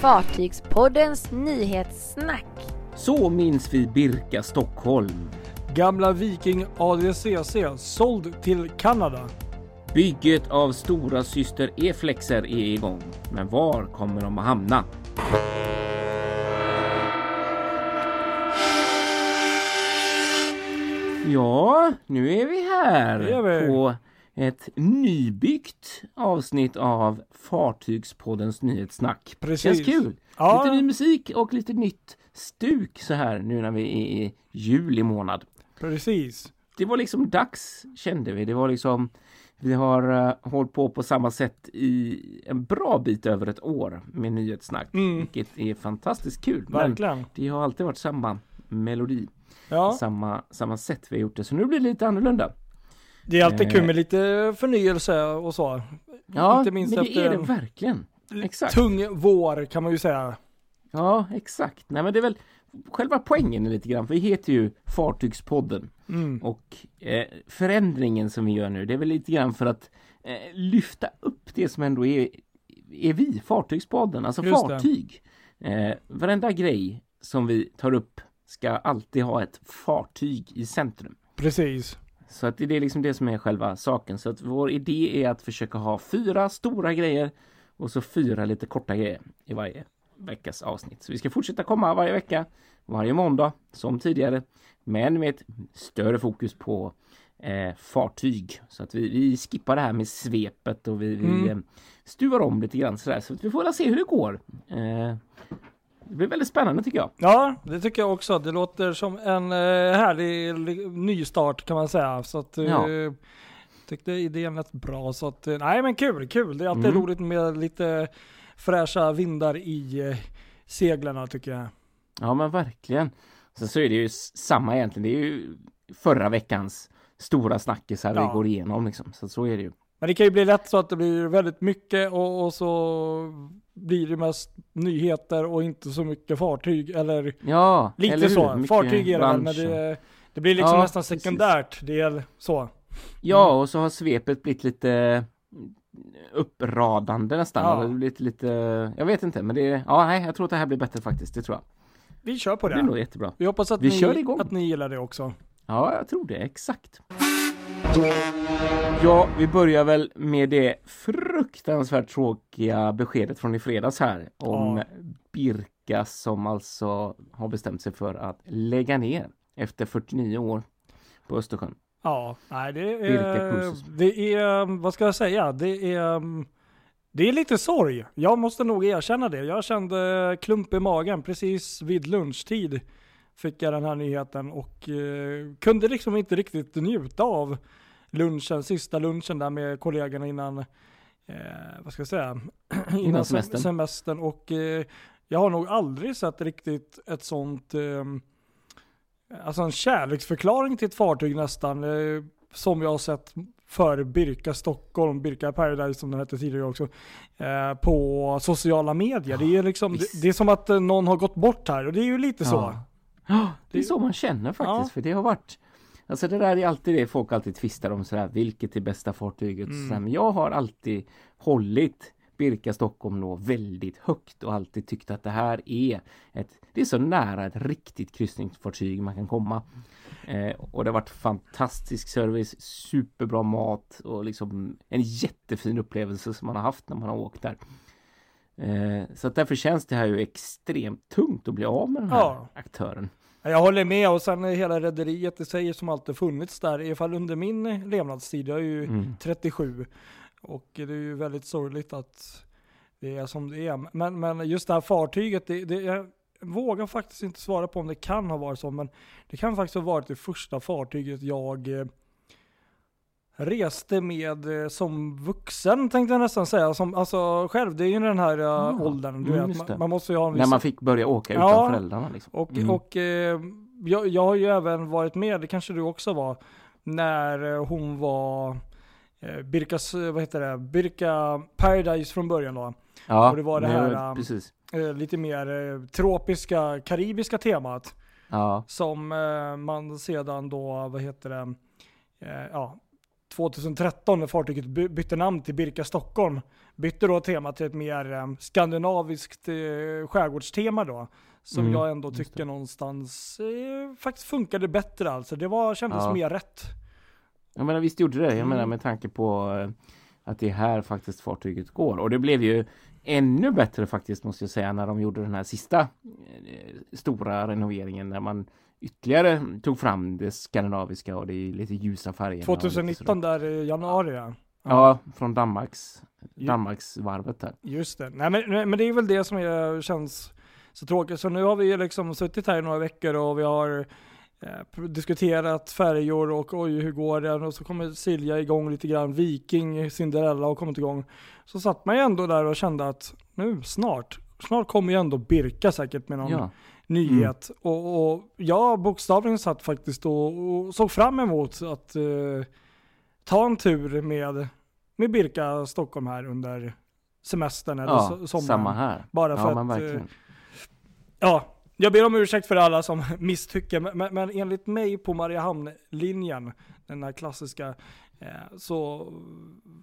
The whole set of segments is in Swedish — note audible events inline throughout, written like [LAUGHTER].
Fartygspoddens nyhetssnack. Så minns vi Birka Stockholm. Gamla Viking ADCC såld till Kanada. Bygget av stora syster E-flexer är igång. Men var kommer de att hamna? Ja, nu är vi här Det är vi. på ett nybyggt avsnitt av Fartygspoddens nyhetssnack. Precis. Känns kul. Ja. Lite ny musik och lite nytt stuk så här nu när vi är i juli månad. Precis. Det var liksom dags kände vi. Det var liksom vi har uh, hållit på på samma sätt i en bra bit över ett år med nyhetssnack, Mm. vilket är fantastiskt kul. Men Verkligen. det har alltid varit samma melodi, Ja, samma, samma sätt vi har gjort det. Så nu blir det lite annorlunda. Det är alltid Eh. kul med lite förnyelse och så. Ja, Inte minst men det efter är det en- verkligen. Exakt. Tung vår kan man ju säga. Ja, exakt. Nej, men det är väl själva poängen är lite grann, för vi heter ju Fartygspodden Mm. och eh, förändringen som vi gör nu, det är väl lite grann för att eh, lyfta upp det som ändå är, är vi, Fartygspodden, alltså Just fartyg. Eh, varenda grej som vi tar upp ska alltid ha ett fartyg i centrum. Precis. Så att det är liksom det som är själva saken. Så att vår idé är att försöka ha fyra stora grejer och så fyra lite korta grejer i varje veckas avsnitt. Så vi ska fortsätta komma varje vecka, varje måndag som tidigare, men med ett större fokus på eh, fartyg. Så att vi, vi skippar det här med svepet och vi, vi Mm. eh, stuvar om lite grann sådär. Så att vi får väl se hur det går. Eh, det blir väldigt spännande tycker jag. Ja, det tycker jag också. Det låter som en eh, härlig li- nystart kan man säga. Så att, eh, Ja. tyckte idén lät bra. Så att, eh, nej men kul, kul. Det är alltid Mm. roligt med lite fräscha vindar i eh, seglarna tycker jag. Ja men verkligen. Sen så är det ju samma egentligen. Det är ju förra veckans stora snackisar Ja. vi går igenom liksom. Så så är det ju. Men det kan ju bli lätt så att det blir väldigt mycket och, och så blir det mest nyheter och inte så mycket fartyg. Eller Ja, lite eller så. Fartyg är det väl, men det, det blir liksom Ja, nästan precis. sekundärt del så. Ja, och så har svepet blivit lite uppradande nästan. Ja. Eller lite, lite, jag vet inte, men det är, ja nej, jag tror att det här blir bättre faktiskt. Det tror jag. Vi kör på Det blir nog det. jättebra. Vi hoppas att, Vi ni, att ni gillar det också. Ja, jag tror det, exakt. Ja, vi börjar väl med det fruktansvärt tråkiga beskedet från i fredags här om Ja. Birka som alltså har bestämt sig för att lägga ner efter 49 år på Östersjön. Ja, nej det är, Cruises. det är, vad ska jag säga, det är, det är lite sorg. Jag måste nog erkänna det. Jag kände klump i magen precis vid lunchtid. Fick jag den här nyheten och eh, kunde liksom inte riktigt njuta av lunchen, sista lunchen där med kollegorna innan, eh, vad ska jag säga, [CLEARS THROAT] innan, sem- semestern. semestern. Och eh, jag har nog aldrig sett riktigt ett sånt eh, Alltså en kärleksförklaring till ett fartyg nästan. Eh, som jag har sett för Birka Stockholm, Birka Paradise som den hette tidigare också. Eh, på sociala medier. det, är liksom, det, det är som att eh, någon har gått bort här och det är ju lite så. Ja. Ja, det är så man känner faktiskt, Ja. för det har varit Alltså det där är alltid det folk alltid tvistar om sådär, vilket är bästa fartyget? Mm. Sådär, Men jag har alltid hållit Birka Stockholm då väldigt högt och alltid tyckt att det här är ett, det är så nära ett riktigt kryssningsfartyg man kan komma. Eh, och det har varit fantastisk service, superbra mat och liksom en jättefin upplevelse som man har haft när man har åkt där. Eh, så att därför känns det här ju extremt tungt att bli av med den här Ja. aktören. Jag håller med och sen är hela rederiet i sig som alltid funnits där, i alla fall under min levnadstid. Jag är ju Mm. 37 och det är ju väldigt sorgligt att det är som det är. Men, men just det här fartyget, det, det, jag vågar faktiskt inte svara på om det kan ha varit så, men det kan faktiskt ha varit det första fartyget jag eh, reste med eh, som vuxen tänkte jag nästan säga. Som, alltså själv, det är ju den här eh, Ah, åldern. Du mm, vet, man, man måste ju ha en När viss man fick börja åka Ja. utan föräldrarna liksom. och, Mm. och eh, jag, jag har ju även varit med, det kanske du också var, när eh, hon var eh, Birkas, vad heter det, Birka Paradise från början då. ja, och det var det här, Precis. Eh, lite mer eh, tropiska, karibiska temat. Ja, Som eh, man sedan då, vad heter det, eh, ja, 2013 när fartyget by- bytte namn till Birka Stockholm bytte då tema till ett mer eh, skandinaviskt eh, skärgårdstema då. Som Mm, jag ändå tycker någonstans eh, faktiskt funkade bättre alltså. Det var, kändes Ja. mer rätt. Jag menar visst gjorde det. Jag Mm. menar med tanke på eh, att det är här faktiskt fartyget går. Och det blev ju ännu bättre faktiskt måste jag säga när de gjorde den här sista eh, stora renoveringen när man ytterligare tog fram det skandinaviska och det lite ljusa lite 2019 sådär. där i januari ja. Ja, från Danmarks, Danmarksvarvet där. Just det. Nej men, men det är väl det som är, känns så tråkigt. Så nu har vi liksom suttit här i några veckor och vi har eh, diskuterat färjor och oj hur går det? Och så kommer Silja igång lite grann. Viking, Cinderella har kommit igång. Så satt man ju ändå där och kände att nu snart, snart kommer ju ändå Birka säkert med någon Ja, nyhet. Och, och jag bokstavligen satt faktiskt och, och såg fram emot att eh, ta en tur med, med Birka Stockholm här under semestern eller ja so- sommaren. samma här. Bara för ja, att, eh, verkligen. Ja, jag ber om ursäkt för alla som [LAUGHS] misstycker, men, men, enligt mig på Mariehamn-linjen, den här klassiska, eh, så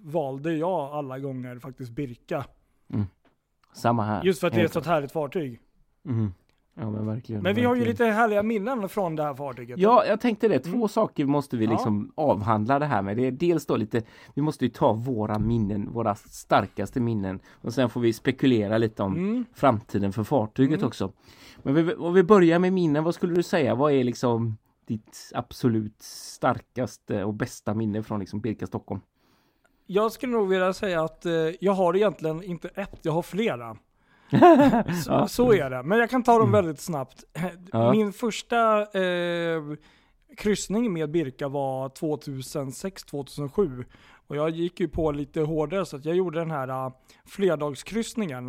valde jag alla gånger faktiskt Birka. Samma här. Just för att det är ett så härligt fartyg. Mhm. Ja men verkligen. Men vi har ju verkligen. lite härliga minnen från det här fartyget. Ja, jag tänkte det. Två Mm. saker måste vi Ja. liksom avhandla det här med. Det är dels då lite, vi måste ju ta våra minnen, våra starkaste minnen och sen får vi spekulera lite om Mm. framtiden för fartyget Mm. också. Men vi, om vi börjar med minnen, vad skulle du säga? Vad är liksom ditt absolut starkaste och bästa minne från liksom Birka Stockholm? Jag skulle nog vilja säga att eh, jag har egentligen inte ett, jag har flera. [LAUGHS] Så, så är det. Men jag kan ta dem Mm. väldigt snabbt. Min första eh, kryssning med Birka var 2006-2007. Och jag gick ju på lite hårdare så att jag gjorde den här uh, flerdags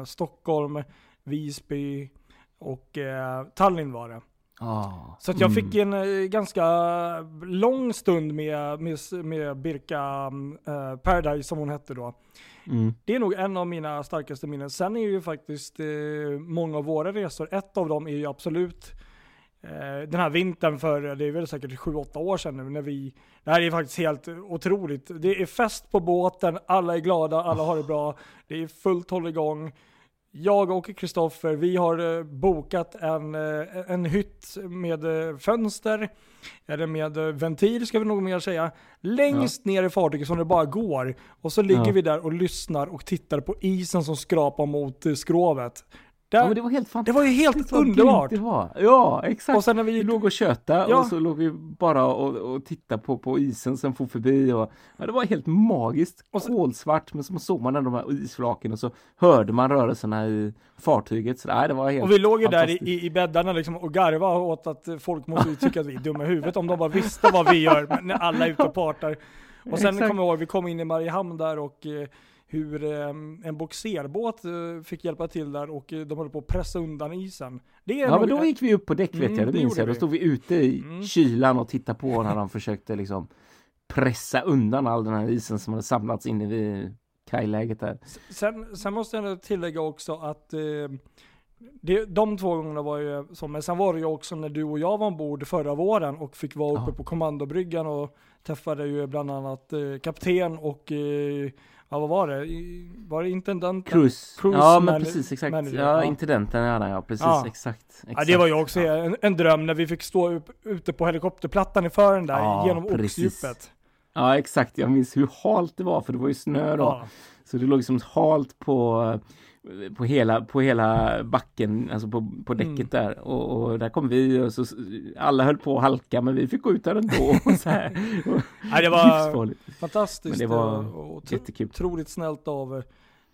Stockholm, Visby och eh, Tallinn var det. Ah, Så att jag mm. fick en eh, ganska lång stund med, med, med Birka eh, Paradise som hon hette då. Mm. Det är nog en av mina starkaste minnen. Sen är ju faktiskt eh, många av våra resor, ett av dem är ju absolut eh, den här vintern för, det är väl säkert 7-8 år sedan nu när vi, det här är faktiskt helt otroligt. Det är fest på båten, alla är glada, alla har det bra, det är fullt hålligång. Jag och Kristoffer, vi har eh, bokat en, eh, en hytt med eh, fönster, eller med ventil ska vi nog mer säga, längst ner i fartyget som det bara går. Och så ligger Ja. vi där och lyssnar och tittar på isen som skrapar mot skrovet. Där, Ja, men det var helt det fantastiskt. var ju helt underbart. Det var. Ja, exakt. Och sen när vi Vi låg och köta Ja. och så låg vi bara och, och tittade på, på isen som for förbi och ja, det var helt magiskt. Och så- Kolsvart men så såg man de här isflaken och så hörde man rörelserna i fartyget. Så, nej, det var helt och vi låg ju där i, i, bäddarna liksom och garvade åt att folk måste tycka att vi är dumma i huvudet om de bara visste vad vi gör när alla är ute och partar. Och sen kommer jag ihåg, vi kom in i Mariehamn där och eh, hur eh, en boxerbåt eh, fick hjälpa till där och eh, de höll på att pressa undan isen. Det är Ja men då gick vi upp på däck vet Mm, jag, det det minns jag. Då stod vi ute i Mm. kylan och tittade på när de [LAUGHS] försökte liksom pressa undan all den här isen som hade samlats inne vid kajläget där. Sen, sen måste jag tillägga också att eh, det, de två gångerna var ju så, men sen var det ju också när du och jag var ombord förra våren och fick vara uppe Ja. på kommandobryggan och träffade ju bland annat eh, kapten och, eh, ja vad var det? Var det intendenten? Cruise. Cruise ja men precis exakt. manager, ja, ja. intendenten ja, ja precis Ja. exakt, exakt. Ja, det var ju också en, en dröm när vi fick stå upp, ute på helikopterplattan i fören där Ja, genom oxdjupet. Ja exakt, jag minns hur halt det var för det var ju snö då. Så det låg liksom halt på på hela, på hela backen, alltså på, på Mm. däcket där och, och där kom vi och så alla höll på att halka men vi fick gå ut där ändå. [LAUGHS] Och så här. Och Ja, det var fantastiskt Men det var eh, och Jättekul. otroligt snällt av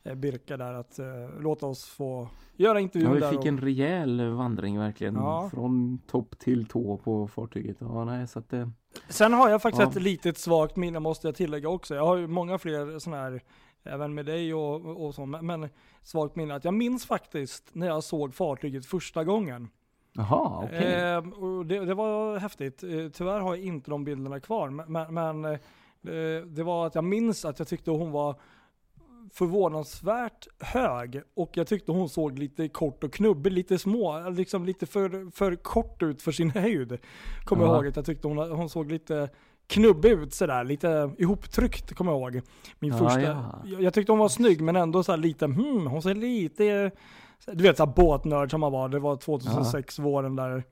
eh, Birka där att eh, låta oss få göra intervjun Ja, vi fick och, en rejäl vandring verkligen. Ja. Från topp till tå på fartyget. Ja, nej, så att det... Sen har jag faktiskt Ja. ett litet svagt minne måste jag tillägga också. Jag har ju många fler sådana här, även med dig och, och så, men- svagt minne. Att jag minns faktiskt när jag såg fartyget första gången. Jaha, okej. Eh, och det, det var häftigt. Eh, tyvärr har jag inte de bilderna kvar, men, men, eh, det, var att jag minns att jag tyckte hon var förvånansvärt hög och jag tyckte hon såg lite kort och knubbig, lite små, liksom lite för, för kort ut för sin [LAUGHS] höjd. Kommer jag Ja. ihåg att jag tyckte hon, hon såg lite knubbig ut sådär, lite ihoptryckt kommer jag ihåg. Min Ja, första. ja. Jag, jag tyckte hon var snygg men ändå så här lite, hmm, hon ser lite, du vet såhär båtnörd som man var, det var 2006 våren där.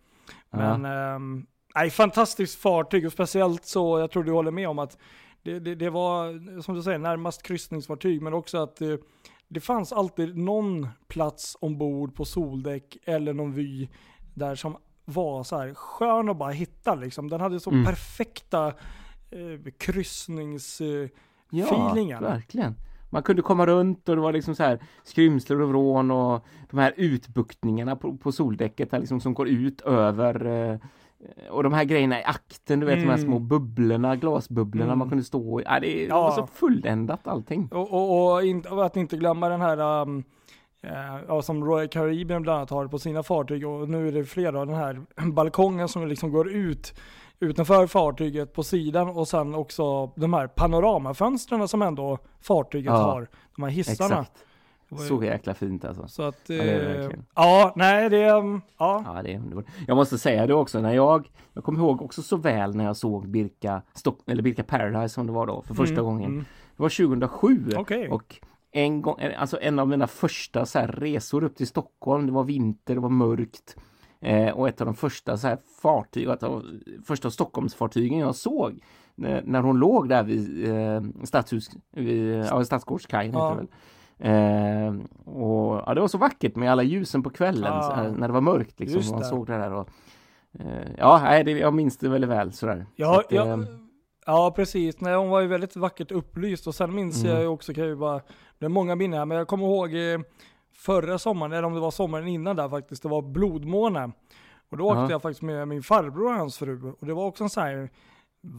Men, ehm, nej fantastiskt fartyg och speciellt så, jag tror du håller med om att det, det, det var, som du säger, närmast kryssningsfartyg men också att eh, det fanns alltid någon plats ombord på soldäck eller någon vy där som var så här skön att bara hitta liksom. Den hade så Mm. perfekta eh, kryssnings... Eh, Ja, verkligen. Man kunde komma runt och det var liksom så här skrymslen och vrån och de här utbuktningarna på, på soldäcket här liksom som går ut över eh, och de här grejerna i akten, du vet de här Mm. små bubblorna, glasbubblorna Mm. man kunde stå i. Ja, det Ja. var så fulländat allting. och, och, och, in, och att inte glömma den här, um, ja, som Royal Caribbean bland annat har på sina fartyg och nu är det flera, den här [CLEARS THROAT] balkongen som liksom går ut utanför fartyget på sidan och sen också de här panoramafönstren som ändå fartyget Ja. har. De här hissarna. Exakt. Så jäkla fint alltså. Så att, är det eh, ja, nej det, um, ja. Ja, det är underbart. Jag måste säga det också när jag, jag kommer ihåg också så väl när jag såg Birka, Stock, eller Birka Paradise som det var då för första Mm, gången. mm. Det var 2007 Okej. och en gång, alltså en av mina första så resor upp till Stockholm, det var vinter, det var mörkt. Eh, och ett av de första så här fartyg, ett av första Stockholmsfartygen jag såg när, när hon låg där vid eh, stadshus, vid, ja, Stadsgårdskajen Ja. Eh, och ja, det var så vackert med alla ljusen på kvällen så här, när det var mörkt liksom. Man såg det där och, eh, ja, nej, det, jag minns det väldigt väl sådär. Så Ja, att, ja, eh, ja precis. Nej, hon var ju väldigt vackert upplyst och sen minns Mm. jag ju också, kan jag ju bara, det är många minnen här, men jag kommer ihåg eh, förra sommaren, eller om det var sommaren innan där faktiskt, det var blodmåne. Och då åkte Ja. jag faktiskt med min farbror och hans fru och det var också en sån här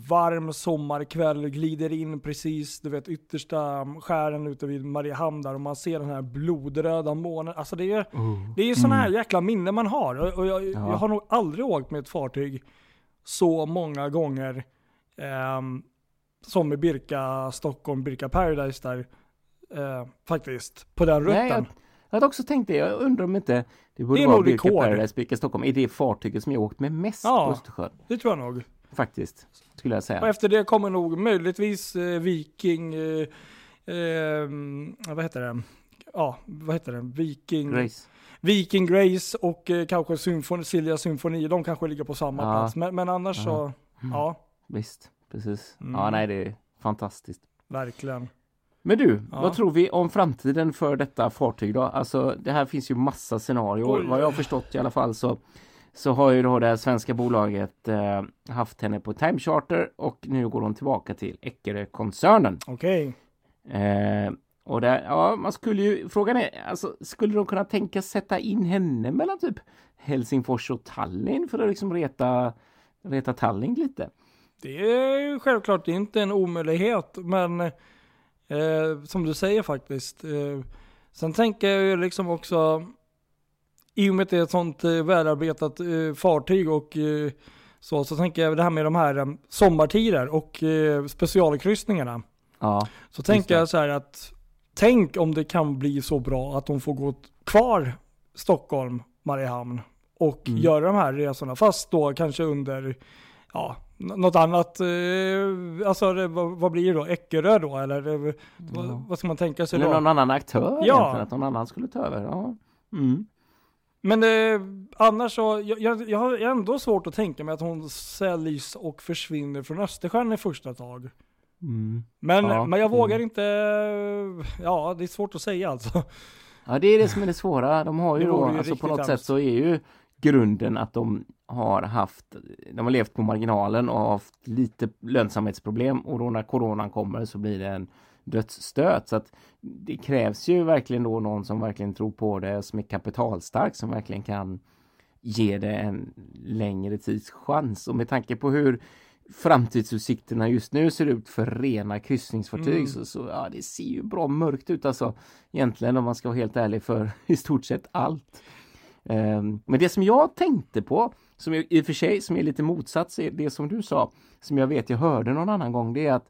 varm sommarkväll, glider in precis, du vet yttersta skären ute vid Mariehamn där och man ser den här blodröda månen. Alltså det är oh. det är ju sådana här jäkla minnen man har. Och och jag, Ja. jag har nog aldrig åkt med ett fartyg så många gånger ehm, som med Birka Stockholm, Birka Paradise där. eh, faktiskt, på den rutten. Nej, jag, jag hade också tänkt det. Jag undrar om inte det borde Det är vara Birka rekord. Paradise, Birka Stockholm. Är det fartyget som jag åkt med mest Ja. på Östersjön? Det tror jag nog. Faktiskt, skulle jag Och säga. efter det kommer nog möjligtvis eh, Viking, eh, ehm, vad heter det? Ja, vad heter det? Viking, Grace. Viking Grace och eh, kanske Symfoni, Silja Symfoni. De kanske ligger på samma Ja. plats. Men, men annars så, Mm. ja, Visst, precis. Mm. Ja, nej, det är fantastiskt. verkligen. Men du, Ja. vad tror vi om framtiden för detta fartyg då? Alltså, det här finns ju massa scenarier. Vad jag har förstått i alla fall så så har ju då det svenska bolaget eh, haft henne på time charter och nu går hon tillbaka till Eckerö-koncernen. Okej. Eh, och där, ja, man skulle ju, frågan är, alltså, skulle de kunna tänka sätta in henne mellan typ Helsingfors och Tallinn för att liksom reta, reta Tallinn lite? Det är ju självklart inte en omöjlighet, men eh, som du säger faktiskt. Eh, sen tänker jag ju liksom också, i och med att det är ett sånt eh, välarbetat eh, fartyg och eh, så, så tänker jag det här med de här eh, sommartider och eh, specialkryssningarna. Ja, Så tänker jag så här att, tänk om det kan bli så bra att de får gå kvar Stockholm, Mariehamn och Mm. göra de här resorna. Fast då kanske under, ja, något annat, eh, alltså det, vad, blir det då? Eckerö då? Eller eh, vad, vad ska man tänka sig eller då? någon annan aktör Ja. att någon annan skulle ta över. Ja. Mm. Men eh, annars så, jag, jag, jag har ändå svårt att tänka mig att hon säljs och försvinner från Östersjön i första tag. Mm. Men, Ja, men jag vågar inte, ja det är svårt att säga alltså. Ja, det är det som är det svåra. De har ju Det då, ju alltså på något hemskt. sätt så är ju grunden att de har haft, de har levt på marginalen och haft lite lönsamhetsproblem och då när coronan kommer så blir det en dödsstöt. Så att det krävs ju verkligen då någon som verkligen tror på det, som är kapitalstark, som verkligen kan ge det en längre tids chans. Och med tanke på hur framtidsutsikterna just nu ser ut för rena kryssningsfartyg Mm. så, så ja, det ser ju bra mörkt ut alltså. Egentligen om man ska vara helt ärlig för i stort sett allt. Ehm, men det som jag tänkte på, som jag, i och för sig som är lite motsats det som du sa, som jag vet jag hörde någon annan gång, det är att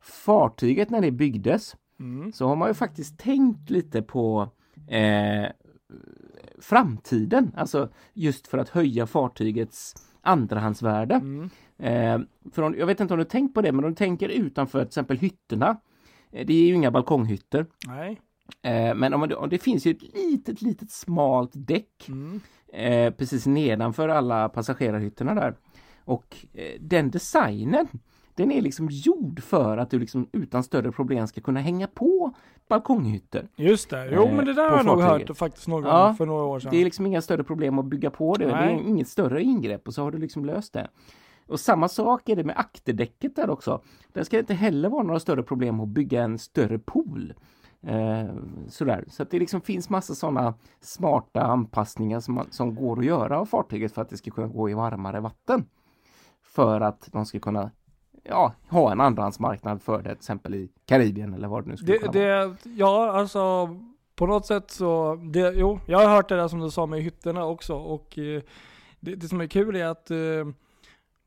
fartyget när det byggdes Mm. så har man ju faktiskt tänkt lite på eh, framtiden, alltså just för att höja fartygets andrahandsvärde. Mm. Eh, för om, jag vet inte om du tänkt på det, men om du tänker utanför till exempel hytterna. Eh, det är ju inga balkonghytter. Nej. Eh, men om, man, om det finns ju ett litet, litet smalt däck Mm. eh, precis nedanför alla passagerarhytterna där. Och eh, den designen, den är liksom gjord för att du liksom utan större problem ska kunna hänga på balkonghytter. Just det. Jo Eh, men det där har jag nog hört faktiskt någon Ja, för några år sedan. Det är liksom inga större problem att bygga på det. Det är Nej. inget större ingrepp och så har du liksom löst det. Och samma sak är det med akterdäcket där också. Där ska det inte heller vara några större problem att bygga en större pool. Eh, sådär. Så det liksom finns massa sådana smarta anpassningar som, man, som går att göra av fartyget för att det ska kunna gå i varmare vatten. För att de ska kunna ja, ha en andrahandsmarknad för det, till exempel i Karibien eller vad det nu skulle Det, kunna vara. det, ja alltså på något sätt så, det, jo, jag har hört det där som du sa med hytterna också och eh, det, det som är kul är att eh,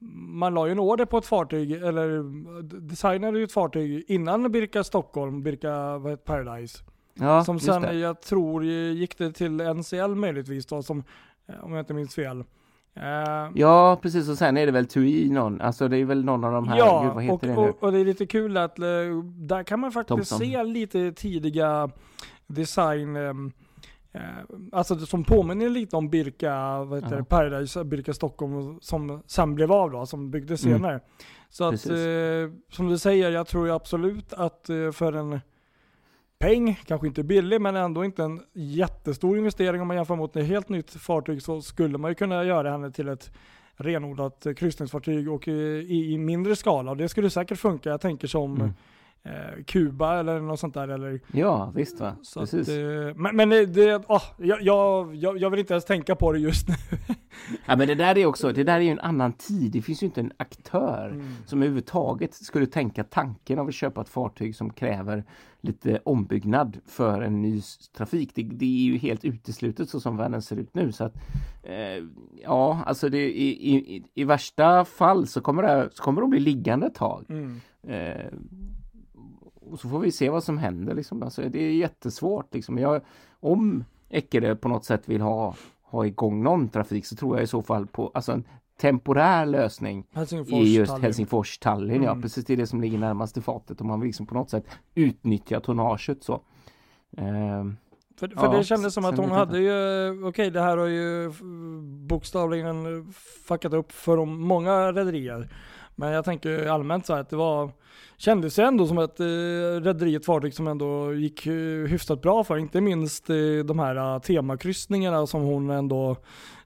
man la ju en order på ett fartyg, eller designade ju ett fartyg innan Birka Stockholm, Birka Paradise. Ja, som sen, det. jag tror, gick det till NCL möjligtvis då, som, eh, om jag inte minns fel. Eh, Ja, precis. Och sen är det väl TUI någon, alltså det är väl någon av de här, Ja, gud vad heter och, det nu? och, och det är lite kul att eh, där kan man faktiskt Thompson. se lite tidiga design, eh, alltså det som påminner lite om Birka, vad heter Ja. det, Paradise, Birka Stockholm som sen blev av då, som byggdes Mm. senare. Så att, eh, som du säger, jag tror ju absolut att eh, för en peng, kanske inte billig, men ändå inte en jättestor investering om man jämför mot ett helt nytt fartyg så skulle man ju kunna göra henne till ett renodlat eh, kryssningsfartyg och eh, i, i mindre skala. Och det skulle säkert funka. Jag tänker som Mm. Eh, Kuba eller något sånt där. Eller, Ja, visst va? så Precis. Att, eh, men men det, ah, jag, jag, jag, vill inte ens tänka på det just nu. [LAUGHS] Ja, men det där är också, det där är ju en annan tid. Det finns ju inte en aktör Mm. som överhuvudtaget skulle tänka tanken av att köpa ett fartyg som kräver lite ombyggnad för en ny trafik. Det, det är ju helt uteslutet så som världen ser ut nu. Så att, eh, ja, alltså det, i, i, i värsta fall så kommer det, så kommer de bli liggande ett tag. Mm. Eh, och så får vi se vad som händer. Liksom. Alltså, det är jättesvårt. Liksom. Jag, om Eckerö på något sätt vill ha, ha igång någon trafik så tror jag i så fall på alltså en temporär lösning i just Tallinn. Helsingfors-Tallinn. Ja, Mm. precis det är det som ligger närmast i fatet. Om man vill liksom på något sätt utnyttja tonnaget så. Ehm, För, för Ja, det kändes som att hon hade ju, okej det här har ju bokstavligen fuckat upp för de många rederier. Men jag tänker allmänt så här att det var, kändes ju ändå som ett eh, rederi, ett fartyg som ändå gick eh, hyfsat bra för. Inte minst eh, de här eh, temakryssningarna som hon ändå,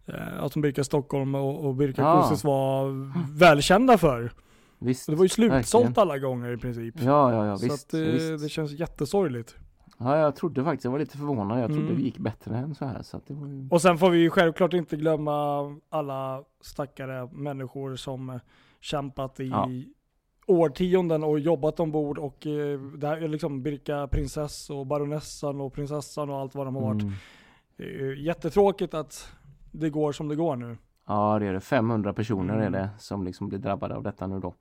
eh, alltså Birka Stockholm och, och Birka Ja. Cruises var välkända för. visst. Det var ju slutsålt verkligen. alla gånger i princip. Ja, ja, ja, så visst. att, eh, visst. det känns jättesorgligt. Ja, jag trodde faktiskt, jag var lite förvånad. Jag trodde Mm. det gick bättre än så här. Så att det var ju... Och sen får vi ju självklart inte glömma alla stackare människor som kämpat i Ja. årtionden och jobbat ombord och eh, det här är liksom Birka prinsess och baronessan och prinsessan och allt vad de har varit. Mm. Är jättetråkigt att det går som det går nu. Ja, det är det. 500 personer är Mm. det som liksom blir drabbade av detta nu då.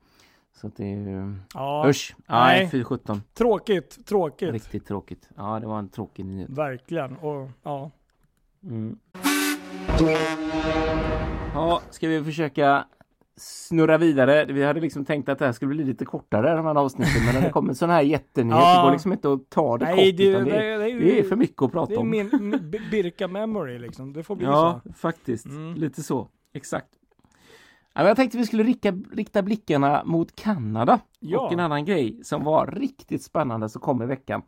Så att det är ju... Ja, Usch! Nej, Nej. fy sjutton. tråkigt, tråkigt. Riktigt tråkigt. Ja, det var en tråkig nyhet. Verkligen. Och, ja. Mm. Ja, ska vi försöka snurra vidare? Vi hade liksom tänkt att det här skulle bli lite kortare de här avsnitten, men när det kommer sån här jättenyhet, Ja. det går liksom inte att ta det Nej, kort, det, det, det, det, är, det är för mycket att det prata är om. min Birka memory liksom. Det får bli Ja, så. faktiskt. Mm. Lite så. Exakt. Ja, jag tänkte vi skulle rikta, rikta blickarna mot Kanada. Ja. Och en annan grej som var riktigt spännande som kom i veckan.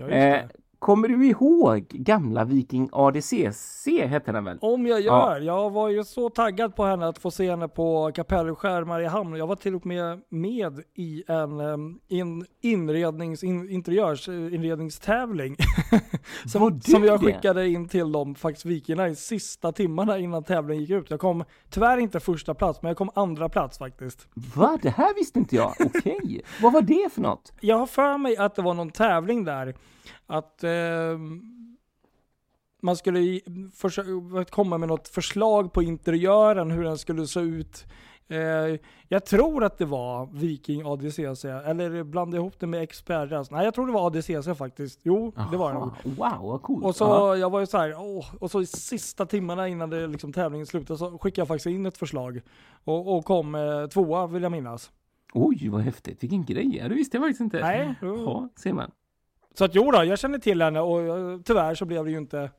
Ja, Eh, det. Kommer du ihåg gamla Viking ADCC hette den väl? Om jag Ja. gör. Jag var ju så taggad på henne att få se henne på Kapellskär Mariehamn. Jag var till och med med i en, in, inrednings, in, interiörsinredningstävling. [LAUGHS] Som, som jag skickade in till dem, faktiskt Vikingarna, i sista timmarna innan tävlingen gick ut. Jag kom tyvärr inte första plats, men jag kom andra plats faktiskt. Va? Det här visste inte jag. Okej. [LAUGHS] Vad var det för något? Jag har för mig att det var någon tävling där. Att ehm, man skulle komma med något förslag på interiören, hur den skulle se ut Eh, jag tror att det var Viking ADCC, eller blandade ihop det med Experas. Nej jag tror det var ADCC faktiskt. Jo, det var det nog. Aha, Wow, vad coolt. Och så, Ja. jag var ju så här, åh, och så i sista timmarna innan det liksom tävlingen slutade så skickade jag faktiskt in ett förslag. Och, och kom eh, tvåa vill jag minnas. Oj, vad häftigt. Vilken grej. Ja, det visste jag faktiskt inte. Nej. Ja, ser man. Så att jo då, jag känner till henne och eh, tyvärr så blev det ju inte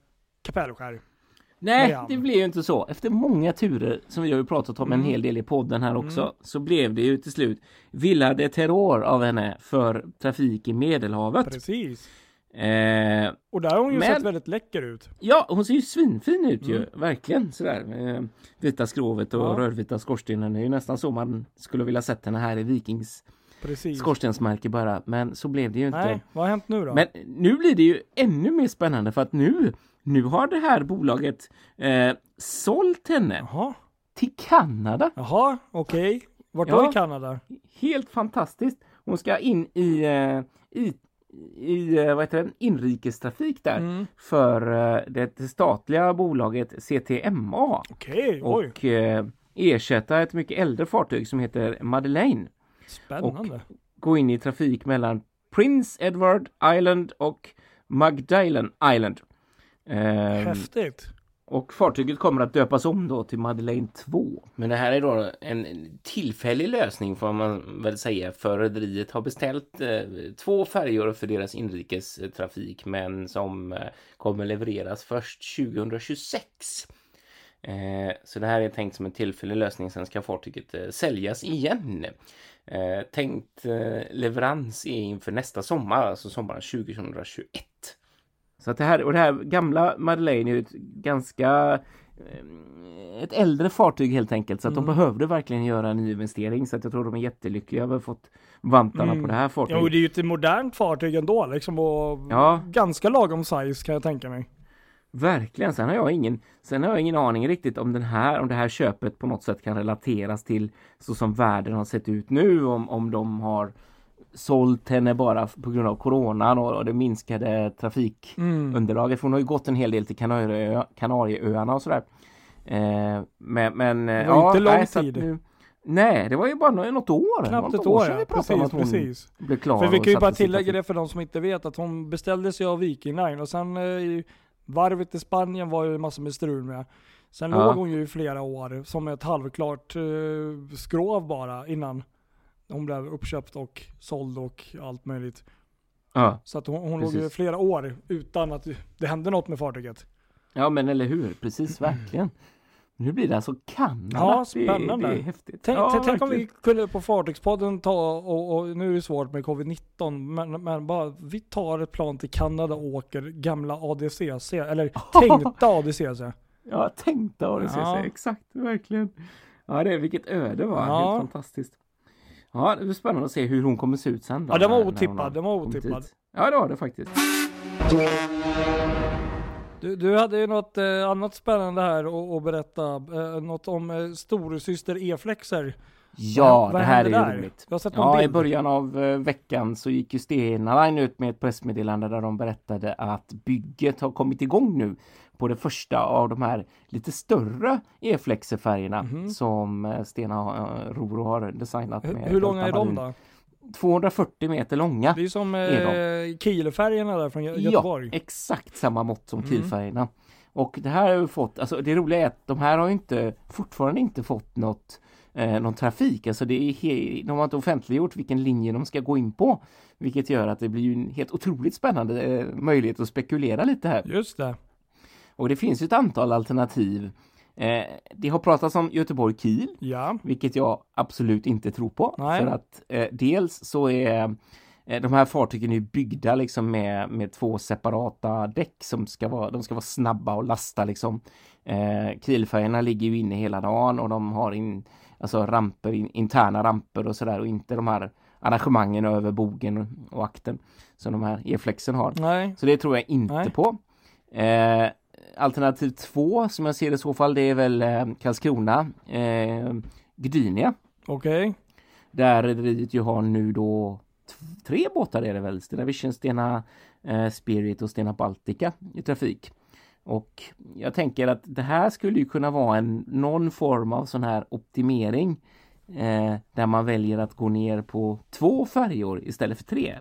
kapellskär. Nej, Men- det blev ju inte så. Efter många turer, som vi har ju pratat om en Mm. hel del i podden här också, Mm. så blev det ju till slut Villa de Terror av henne för trafik i Medelhavet. Precis. Eh, Och där har hon ju Men- sett väldigt läcker ut. ja, hon ser ju svinfin ut ju, Mm. verkligen sådär. Eh, vita skrovet och Ja. rödvita skorstenen. Det är ju nästan så man skulle vilja sett henne här i Vikings Precis. skorstensmärke bara. Men så blev det ju inte. Nej, vad har hänt nu då? Men nu blir det ju ännu mer spännande för att nu, nu har det här bolaget eh, sålt henne Jaha, till Kanada. jaha, okej. Vart Ja. då i Kanada? Helt fantastiskt. Hon ska in i, eh, i, i eh, vad heter det, inrikestrafik där Mm. för eh, det, statliga bolaget CTMA Okej, oj. och ersätta ett mycket äldre fartyg som heter Madeleine. Spännande. Gå in i trafik mellan Prince Edward Island och Magdalen Island. Ehm, Häftigt. Och fartyget kommer att döpas om då till Madeleine 2. Men det här är då en tillfällig lösning får man väl säga för rederiet har beställt eh, två färjor för deras inrikestrafik men som eh, kommer levereras först 2026. Eh, så det här är tänkt som en tillfällig lösning, sen ska fartyget eh, säljas igen. Eh, tänkt leverans är inför nästa sommar, alltså sommaren 2021. Så att det här, och det här gamla Madeleine är ett ganska ett äldre fartyg helt enkelt så att Mm. de behövde verkligen göra en ny investering så att jag tror de är jättelyckliga över att ha fått vantarna Mm. på det här fartyget. Jo, det är ju ett modernt fartyg ändå liksom och Ja. ganska lagom size kan jag tänka mig. Verkligen. Sen har jag ingen, sen har jag ingen aning riktigt om den här, om det här köpet på något sätt kan relateras till så som världen har sett ut nu, om, om de har sålt henne bara på grund av coronan och, det minskade trafikunderlaget. För hon har ju gått en hel del till Kanarieö, Kanarieöarna och sådär. Eh, men, men Det eh, var inte lång nej, tid. Nu, nej, det var ju bara nå- något år. Knappt något ett år sedan ja. vi pratade om Precis, att hon precis. blev klar. För vi kan ju bara tillägga det för de som inte vet att hon beställde sig av Viking Line och sen eh, varvet i Spanien var ju massor med strul med. Sen Ja. låg hon ju i flera år som ett halvklart eh, skrov bara innan hon blev uppköpt och såld och allt möjligt. Ja. Så att hon, hon låg ju Precis. flera år utan att det hände något med fartyget. Ja men eller hur, precis [CLEARS THROAT] verkligen. Nu blir det alltså Kanada. Ja, Det spännande. Det, är häftigt. Tänk, ja, tänk om vi kunde på Fartygspodden ta, och, och nu är det svårt med covid-19, men, men bara vi tar ett plan till Kanada och åker gamla ADCC, eller [LAUGHS] tänkta ADCC. Ja, tänkte ha det Ja. exakt, verkligen. Ja, det är vilket öde var. Ja. Helt fantastiskt. Ja, det blir spännande att se hur hon kommer se ut sen. Då, Ja, den var otippad, den var otippad. Ja, det var det faktiskt. Du, du hade ju något eh, annat spännande här att, berätta, eh, något om eh, storasyster E-flexer. Ja, Vad det här är där? roligt. Jag har sett Ja, i början av eh, veckan så gick ju Stena Line ut med ett pressmeddelande där de berättade att bygget har kommit igång nu på det första av de här lite större E-flexer-färgerna Mhm. som eh, Stena eh, Roro har designat. Hur, med hur långa är de då? 240 meter långa. Det är som eh, Kielfärgerna där från Gö- Göteborg. Ja, exakt samma mått som Mm. Kielfärgerna. Och det här har ju fått, alltså det roliga är att de här har ju inte, fortfarande inte fått något, eh, någon trafik. Alltså det är de har inte offentliggjort vilken linje de ska gå in på. Vilket gör att det blir en helt otroligt spännande eh, möjlighet att spekulera lite här. Just det. Och det finns ett antal alternativ. Eh, det har pratats om Göteborg-Kiel. Ja. Vilket jag absolut inte tror på. Nej. För att eh, dels så är eh, de här fartygen är byggda liksom med, med två separata däck som ska vara, de ska vara snabba och lasta liksom. Eh, Kielfärgerna ligger ju inne hela dagen och de har in, alltså ramper, in, interna ramper och sådär och inte de här arrangemangen över bogen och akten som de här E-flexen har. Nej. Så det tror jag inte Nej. på. Eh, alternativ två som jag ser det i så fall det är väl eh, Karlskrona, eh, Gdynia. Okej. Där rederiet ju har nu då tre båtar är det väl, Stena Vision, Stena eh, Spirit och Stena Baltica i trafik. Och jag tänker att det här skulle ju kunna vara en någon form av sån här optimering eh, där man väljer att gå ner på två färjor istället för tre.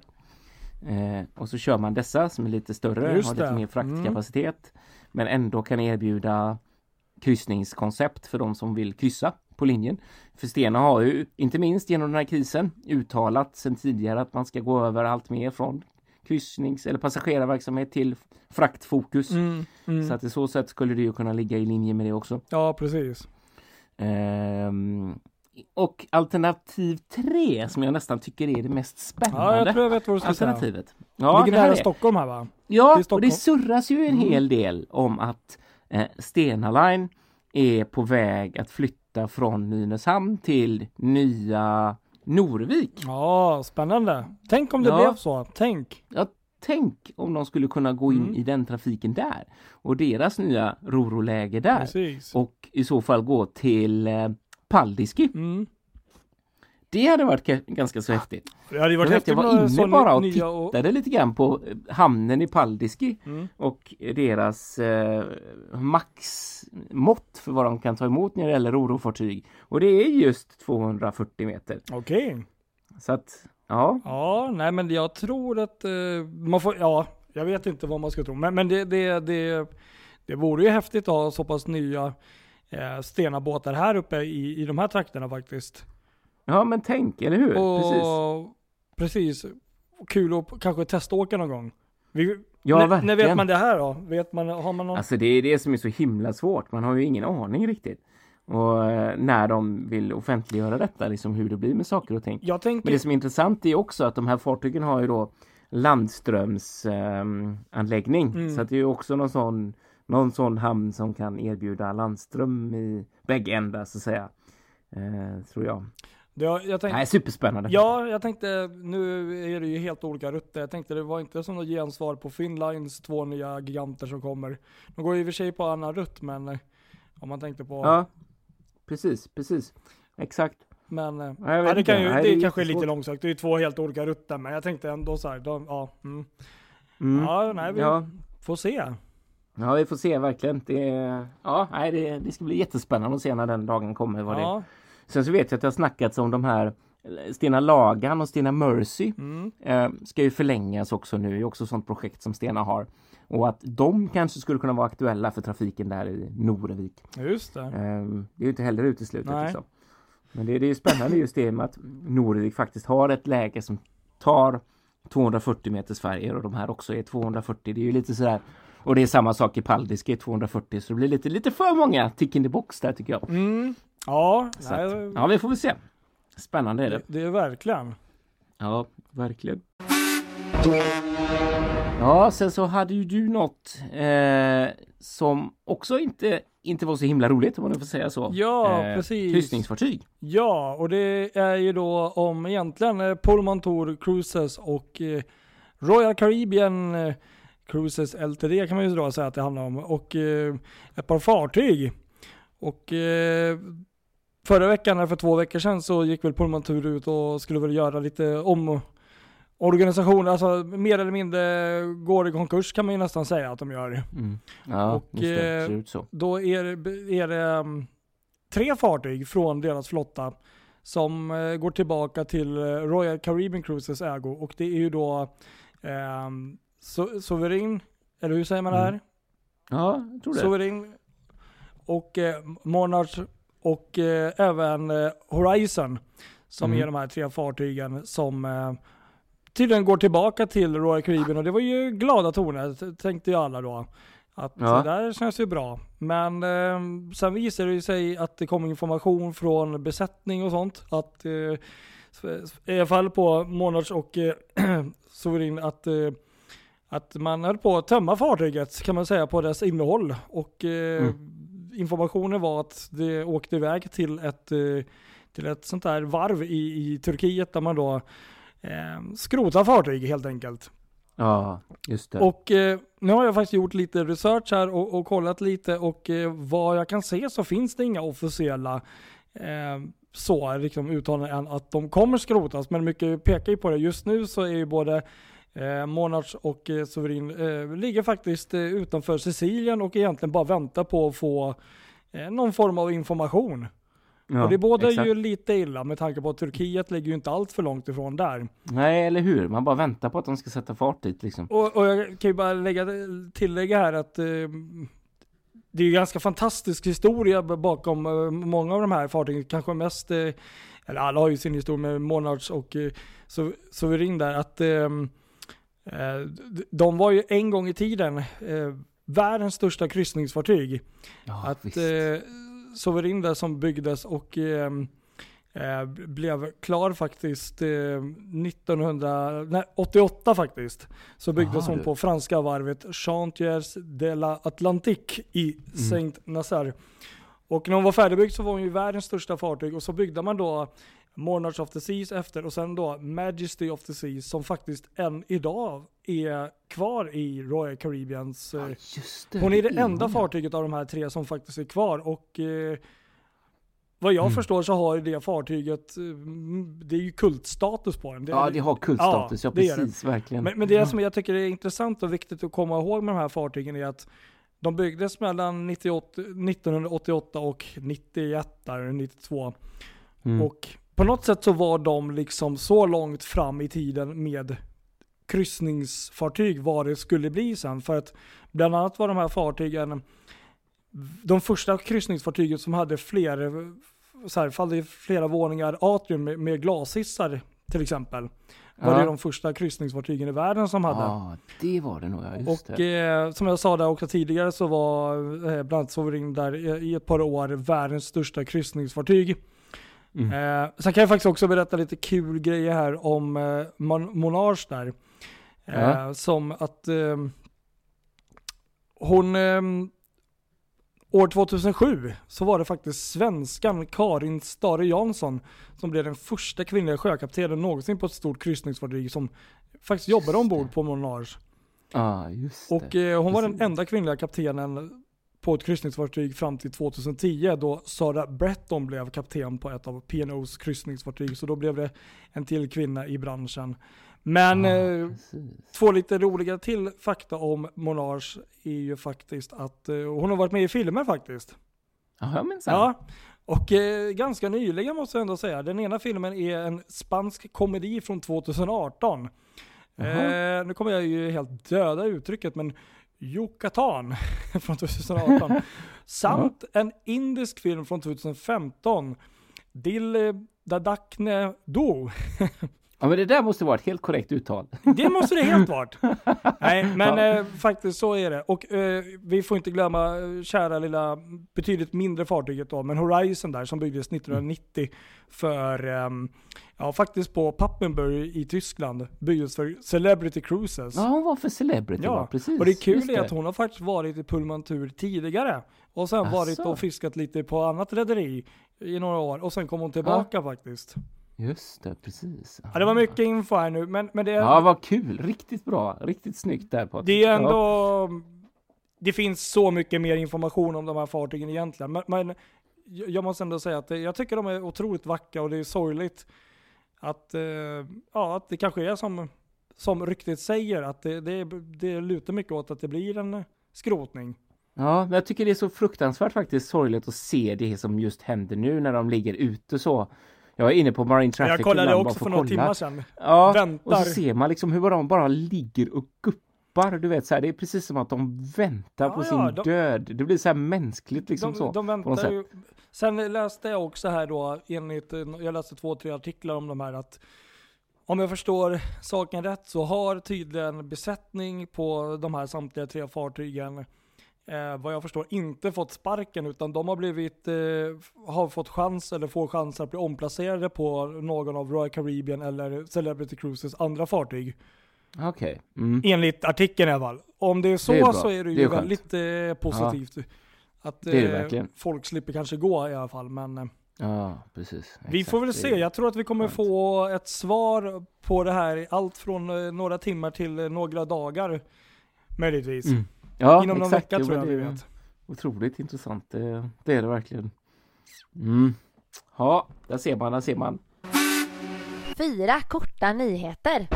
Eh, och så kör man dessa som är lite större, Just har lite det. mer fraktkapacitet men ändå kan erbjuda kryssningskoncept för de som vill kryssa på linjen. För Stena har ju, inte minst genom den här krisen, uttalat sedan tidigare att man ska gå över allt mer från kryssnings eller passagerarverksamhet till fraktfokus. Mm, mm. Så att i så sätt skulle det ju kunna ligga i linje med det också. Ja, precis. Ehm, och alternativ tre som jag nästan tycker är det mest spännande Ja, jag tror jag vet vad du ska säga. alternativet. Ja, Ligger det här nära är, Stockholm här va? Det ja är och det surras ju en Mm. hel del om att eh, Stena Line är på väg att flytta från Nynäshamn till nya Norvik. Ja, spännande. Tänk om det Ja. blev så. Tänk. Tänk om de skulle kunna gå in Mm. i den trafiken där och deras nya roroläge där Precis. och i så fall gå till eh, Paldiski. Mm. Det hade varit ka- ganska så häftigt. Det hade Jag, varit jag häftigt var med inne bara och nya och... tittade lite grann på eh, hamnen i Paldiski Mm. och deras eh, maxmått för vad de kan ta emot när det gäller rorofartyg. Och det är just 240 meter. Okej. Så att, ja. Ja, nej men jag tror att eh, man får, ja, jag vet inte vad man ska tro. Men, men det, det, det, det vore ju häftigt att ha så pass nya eh, stenabåtar här uppe i, i de här trakterna faktiskt. Ja men tänk, eller hur? Och, Precis. precis. Kul att kanske teståka någon gång. Vi, Ja, när, verkligen. när vet man det här då? Vet man, har man någon? Alltså det är det som är så himla svårt. Man har ju ingen aning riktigt. Och eh, när de vill offentliggöra detta, liksom hur det blir med saker och ting. jag tänker, Men det som är intressant är också att de här fartygen har ju då landströmsanläggning. anläggning. Mm. Så att det är ju också någon sån, någon sån hamn som kan erbjuda landström i bägge ändar så att säga. Eh, tror jag. det, jag tänkte, Nej, superspännande. Ja, jag tänkte, nu är det ju helt olika rutter. Jag tänkte det var inte som något gensvar på Finlines två nya giganter som kommer. De går i och för sig på annan rutt, men eh, om man tänkte på, Ja, precis, precis. Exakt. men eh, Ja, ja, det, kan ju, Nej, det, det är kanske är lite långsökt. Det är ju två helt olika rutter, men jag tänkte ändå så här, de, ja, mm. Mm. ja, nej, vi Ja. får se. Ja, vi får se verkligen. Det, ja, nej, det, det ska bli jättespännande att se när den dagen kommer. Vad det. Ja, Sen så vet jag att det har snackats om de här Stena Lagan och Stena Mercy mm. eh, ska ju förlängas också nu. Det är också ett sånt projekt som Stena har. Och att de kanske skulle kunna vara aktuella för trafiken där i Norvik. just det. Eh, det är ju inte heller uteslutet. Liksom. Men det, det är ju spännande just det med att Norvik faktiskt har ett läge som tar 240 meters färger och de här också är 240. Det är ju lite sådär och det är samma sak i Paldiski 240 så det blir lite, lite för många tick in the box där tycker jag. Mm. Ja, Så nej, att, ja, vi får väl se. Spännande är det. det, är verkligen. Ja, verkligen. Ja, sen så hade ju du något eh, som också inte, inte var så himla roligt om man nu får säga så. Ja, precis. Kryssningsfartyg. Ja, och det är ju då om egentligen eh, Pullman Tour Cruises och eh, Royal Caribbean eh, Cruises LTD kan man ju då säga att det handlar om. Och eh, ett par fartyg. Och eh, förra veckan, eller för två veckor sedan, så gick väl Pullman Tour ut och skulle väl göra lite om organisation, alltså mer eller mindre går i konkurs kan man ju nästan säga att de gör. Mm. Ja, Och, just det. eh, Ser ut så. Då är det, är det um, tre fartyg från deras flotta som eh, går tillbaka till eh, Royal Caribbean Cruises ägo och det är ju då um, so Sovereign, eller hur säger man det här? Mm. Ja, jag tror det. Sovereign och eh, Monarch och eh, även eh, Horizon som Mm. är de här tre fartygen som eh, tydligen går tillbaka till Royal Caribbean och det var ju glada toner tänkte ju alla då. Att Ja. det där känns ju bra. Men eh, sen visade det sig att det kom information från besättning och sånt. Att eh, i alla fall på Monarch och eh, [CLEARS THROAT] Sovereign att eh, att man höll på att tömma fartyget kan man säga på dess innehåll. Och eh, Mm. informationen var att det åkte iväg till ett, eh, till ett sånt där varv i, i Turkiet där man då eh, skrotar fartyg helt enkelt. Ja, just det. Och eh, nu har jag faktiskt gjort lite research här och, och kollat lite och eh, vad jag kan se så finns det inga officiella eh, så liksom uttalanden än att de kommer skrotas. Men mycket pekar ju på det. Just nu så är ju både Eh, Monarch och eh, Sovereign eh, ligger faktiskt eh, utanför Sicilien och egentligen bara väntar på att få eh, någon form av information. Ja, och det båda exakt. ju lite illa med tanke på att Turkiet ligger ju inte allt för långt ifrån där. Nej, eller hur? Man bara väntar på att de ska sätta fart dit liksom. Och, och jag kan ju bara lägga, tillägga här att eh, det är ju ganska fantastisk historia bakom eh, många av de här fartygen. Kanske mest, eller alla har ju sin historia med Monarch och so, Sovereign där. Att eh, eh, d- de var ju en gång i tiden eh, världens största kryssningsfartyg. Ja, att visst. eh, Sovereign där som byggdes och eh, eh, blev klar faktiskt eh, 1988 faktiskt. Så byggdes Aha, hon du. på franska varvet Chantiers de la Atlantique i Mm. Saint Nazaire. Och när hon var färdigbyggd så var hon ju världens största fartyg och så byggde man då Monarch of the Seas efter och sen då Majesty of the Seas som faktiskt än idag är kvar i Royal Caribbeans. eh, Ja, det. hon är det enda ja. fartyget av de här tre som faktiskt är kvar och eh, vad jag Mm. förstår så har ju det fartyget, eh, mm, det är ju kultstatus på den. Det, Ja, det har kultstatus. Ja, det är det. precis. Verkligen. Men, men det som jag tycker är intressant och viktigt att komma ihåg med de här fartygen är att de byggdes mellan 98, 1988 och 91, där, 92. Mm. Och på något sätt så var de liksom så långt fram i tiden med kryssningsfartyg vad det skulle bli sen. För att bland annat var de här fartygen de första kryssningsfartygen som hade fler, så här, flera våningar atrium med, med glashissar till exempel. Var Ja. det de första kryssningsfartygen i världen som hade. Ja, det var det nog. Ja, Och eh, som jag sa där också tidigare så var eh, bland annat Sovereign där i, i ett par år världens största kryssningsfartyg. Mm. Eh, sen kan jag faktiskt också berätta lite kul grejer här om eh, Mon- Monarch där. Eh, Ja. Som att eh, hon eh, År 2007 så var det faktiskt svenskan Karin Stare Jansson som blev den första kvinnliga sjökaptenen någonsin på ett stort kryssningsfartyg som faktiskt jobbade ombord på just det. Och eh, hon var den enda kvinnliga kaptenen på ett kryssningsfartyg fram till 2010 då Sara Bretton blev kapten på ett av P&O's kryssningsfartyg. Så då blev det en till kvinna i branschen. Men eh, precis. två lite roliga till fakta om Monarch är ju faktiskt att eh, hon har varit med i filmer faktiskt. Ja, minsann. Ja, och eh, ganska nyligen måste jag ändå säga. Den ena filmen är en spansk komedi från 2018. Jaha. Eh, nu kommer jag ju helt döda uttrycket, men Yucatan [LAUGHS] från 2018. [LAUGHS] Samt en indisk film från 2015. Dil Dadakne Do. Ja, men det där måste vara ett helt korrekt uttal. [LAUGHS] Det måste det helt varit. Nej, men eh, faktiskt så är det. Och eh, vi får inte glömma eh, kära lilla, betydligt mindre fartyget då, men Horizon där som byggdes 1990 för, ehm, ja faktiskt på Pappenburg i Tyskland, byggdes för Celebrity Cruises. Ja, hon var för celebrity Ja, va? Precis. och det kul just är att hon har faktiskt varit i Pullmantur tidigare. Och sen varit Asså. och fiskat lite på annat rederi i några år. Och sen kom hon tillbaka faktiskt. Just det, precis. Ja, det var mycket info här nu, men, men det, Ja, vad kul. Riktigt bra. Riktigt snyggt där Patrik. Det är ändå... Ja. Det finns så mycket mer information om de här fartygen egentligen. Men, men jag måste ändå säga att jag tycker de är otroligt vackra och det är sorgligt att, eh, ja, att det kanske är som, som ryktet säger. Att det, det, det lutar mycket åt att det blir en skrotning. Ja, men jag tycker det är så fruktansvärt faktiskt sorgligt att se det som just händer nu när de ligger ute så. Jag är inne på Marine Traffic Jag kollade också för några timmar sedan. Ja, Väntar. och så ser man liksom hur de bara ligger och guppar. Du vet så här, det är precis som att de väntar Ja, på ja, sin de- död. Det blir så här mänskligt liksom de, så. de väntar ju. Sen läste jag också här då, enligt, jag läste två, tre artiklar om de här att om jag förstår saken rätt så har tydligen besättning på de här samtliga tre fartygen eh, vad jag förstår inte fått sparken utan de har blivit, eh, har fått chans eller får chans att bli omplacerade på någon av Royal Caribbean eller Celebrity Cruises andra fartyg. Okej. Mm. Enligt artikeln i alla fall. Om det är så Det är så är det ju Det är väldigt eh, positivt. Att är det eh, folk slipper kanske gå i alla fall. Men eh, Ja, precis. vi Exakt. får väl se. Jag tror att vi kommer få ett svar på det här allt från eh, några timmar till några dagar. Möjligtvis. Mm. Ja, Inom någon exakt. vecka tror jag vi vet. Otroligt intressant. Det, det är det verkligen. Mm. Ja, där ser man, där ser man. Fyra korta nyheter.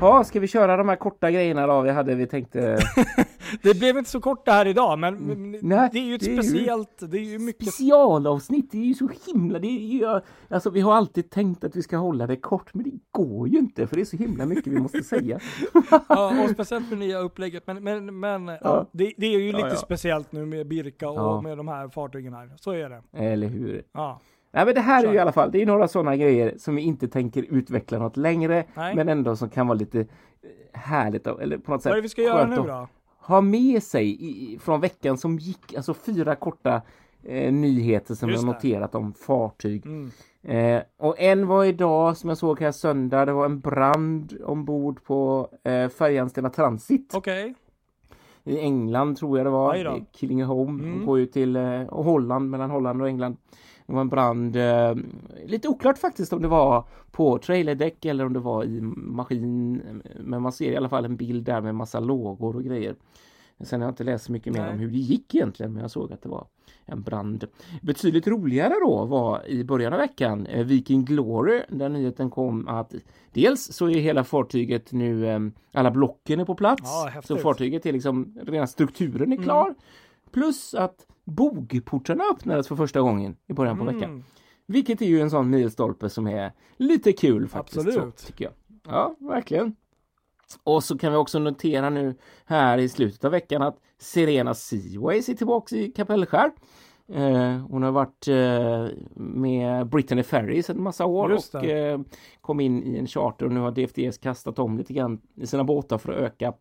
Ja, ska vi köra de här korta grejerna då? Vi hade, vi tänkte... [LAUGHS] Det blev inte så kort det här idag, men Mm. Nej, det är ju ett det är ju- speciellt, det är ju mycket Specialavsnitt, det är ju så himla... Det är ju, alltså vi har alltid tänkt att vi ska hålla det kort, men det går ju inte för det är så himla mycket vi måste säga. [LAUGHS] Ja, och speciellt med nya upplägget. Men, men, men ja. det, det är ju lite Ja, ja. speciellt nu med Birka och med de här fartygen här. Så är det. Eller hur? Ja. Nej men det här är ju i alla fall, det är några sådana grejer som vi inte tänker utveckla något längre, Nej. men ändå som kan vara lite härligt eller på något sätt Vad är det vi ska göra nu då? Ha med sig i, från veckan som gick, alltså fyra korta eh, nyheter som Just det. noterat om fartyg. Mm. Eh, och en var idag som jag såg här söndag, det var en brand ombord på eh, färjan Stena Transit Okej. i England tror jag det var. Killingehome. Mm. Mm. går ju till eh, Holland, mellan Holland och England. Det var en brand, eh, lite oklart faktiskt om det var på trailerdäck eller om det var i maskin. Men man ser i alla fall en bild där med massa lågor och grejer. Sen har jag inte läst så mycket mer Nej. om hur det gick egentligen men jag såg att det var en brand. Betydligt roligare då var i början av veckan eh, Viking Glory där nyheten kom att dels så är hela fartyget nu, eh, alla blocken är på plats. Ja, så fartyget är liksom, rena strukturen är Mm. klar. Plus att bogportarna öppnades för första gången i början på veckan. Mm. Vilket är ju en sån milstolpe som är lite kul faktiskt. Absolut. Så, tycker jag. Ja, verkligen. Och så kan vi också notera nu här i slutet av veckan att Serena Seaways är tillbaka i Kapellskär. Eh, hon har varit eh, med Brittany Ferries en massa år och eh, kom in i en charter och nu har DFDS kastat om lite grann i sina båtar för att öka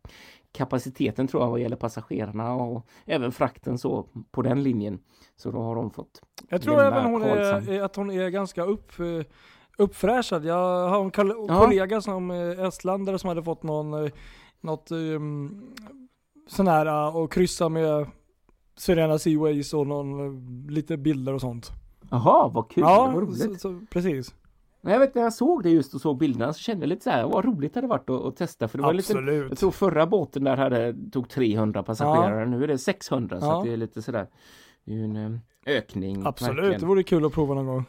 kapaciteten tror jag vad gäller passagerarna och även frakten så på den linjen. Så då har de fått Jag tror även hon är, att hon är ganska upp, eh, uppfräschad. Jag har en kol- Ja. kollega som eh, estländare som hade fått någon, eh, något um, sån här och kryssa med Serena Seaways och någon, lite bilder och sånt. Jaha, vad kul, ja, vad roligt. så, så, precis. Nej, Jag vet när jag såg det just och såg bilderna så kände jag lite så här, vad roligt det hade varit att, att testa för det var lite Absolut. Jag tror förra båten där hade, tog 300 passagerare, nu är det 600 så Ja. att det är lite sådär Det är ju en eh, ökning Absolut, verkligen. det vore kul att prova någon gång.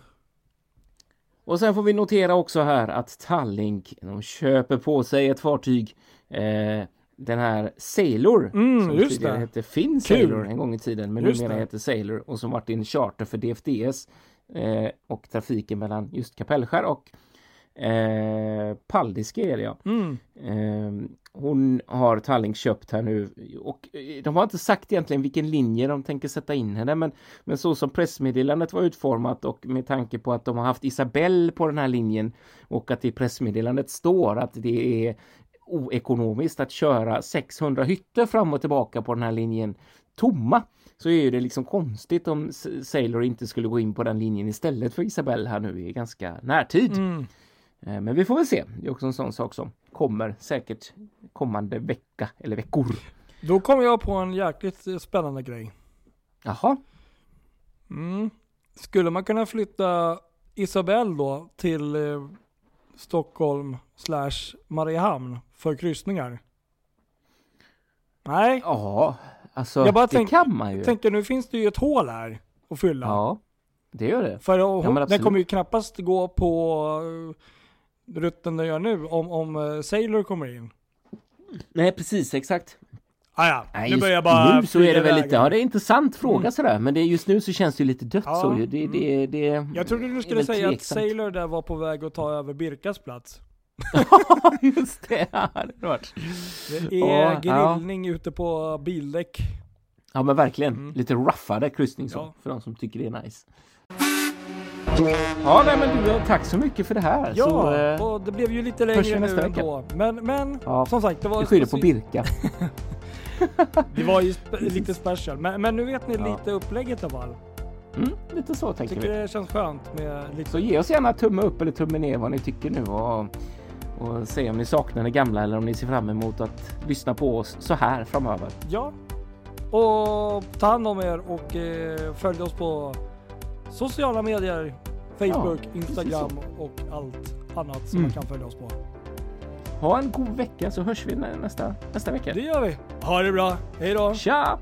Och sen får vi notera också här att Tallink de köper på sig ett fartyg eh, Den här Sailor Mm, som just tidigare det. hette Finn. Sailor en gång i tiden men Just numera det. heter Sailor och som varit en charter för DFDS eh, och trafiken mellan just Kapellskär och eh, Paldiski är det ja. Mm. Eh, hon har Tallink köpt här nu och eh, de har inte sagt egentligen vilken linje de tänker sätta in henne men, men så som pressmeddelandet var utformat och med tanke på att de har haft Isabelle på den här linjen och att i pressmeddelandet står att det är oekonomiskt att köra 600 hytter fram och tillbaka på den här linjen tomma så är det liksom konstigt om Sailor inte skulle gå in på den linjen istället för Isabelle här nu i ganska närtid. Mm. Eh, Men vi får väl se. Det är också en sån sak som kommer säkert kommande vecka eller veckor. Då kom jag på en jäkligt spännande grej. Jaha, Mm. Skulle man kunna flytta Isabelle då till eh, Stockholm slash Mariehamn för kryssningar? Nej, ja, alltså Jag bara det tänk- kan man ju. tänker nu finns det ju ett hål här att fylla. Ja, det gör det. För Ja, hon, men den kommer ju knappast gå på uh, rutten den gör nu om, om uh, Sailor kommer in. Nej, precis exakt. Ah, ja, Nej, nu börjar jag bara nu så är det väl lite, ja det är en intressant fråga Mm. sådär, men det, just nu så känns det ju lite dött Ja, så. Det, det, det, Jag trodde du skulle säga att tveksamt. Sailor där var på väg att ta över Birkas plats. [LAUGHS] just det, det hade varit. Det är Ja, ja. grillning ute på bildäck. Ja men verkligen, Mm. lite ruffade kryssning så, Ja. för de som tycker det är nice. Ja, nej men du, tack så mycket för det här. Ja, så, eh, och det blev ju lite längre nu ändå. Men, men Ja, som sagt, det var, vi skyller på Birka. [LAUGHS] det var ju spe- lite special. Men, men nu vet ni Ja. lite upplägget alla fall. Mm, lite så tänker Tycker vi. det känns skönt med lite Så ge oss gärna tumme upp eller tumme ner vad ni tycker nu och, och se om ni saknar det gamla eller om ni ser fram emot att lyssna på oss så här framöver. Ja. Och ta hand om er och eh, följ oss på sociala medier. Facebook, Ja, Instagram och allt annat som Mm. man kan följa oss på. Ha en god vecka så hörs vi nä- nästa, nästa vecka. Det gör vi. Ha det bra. Hej då. Tja!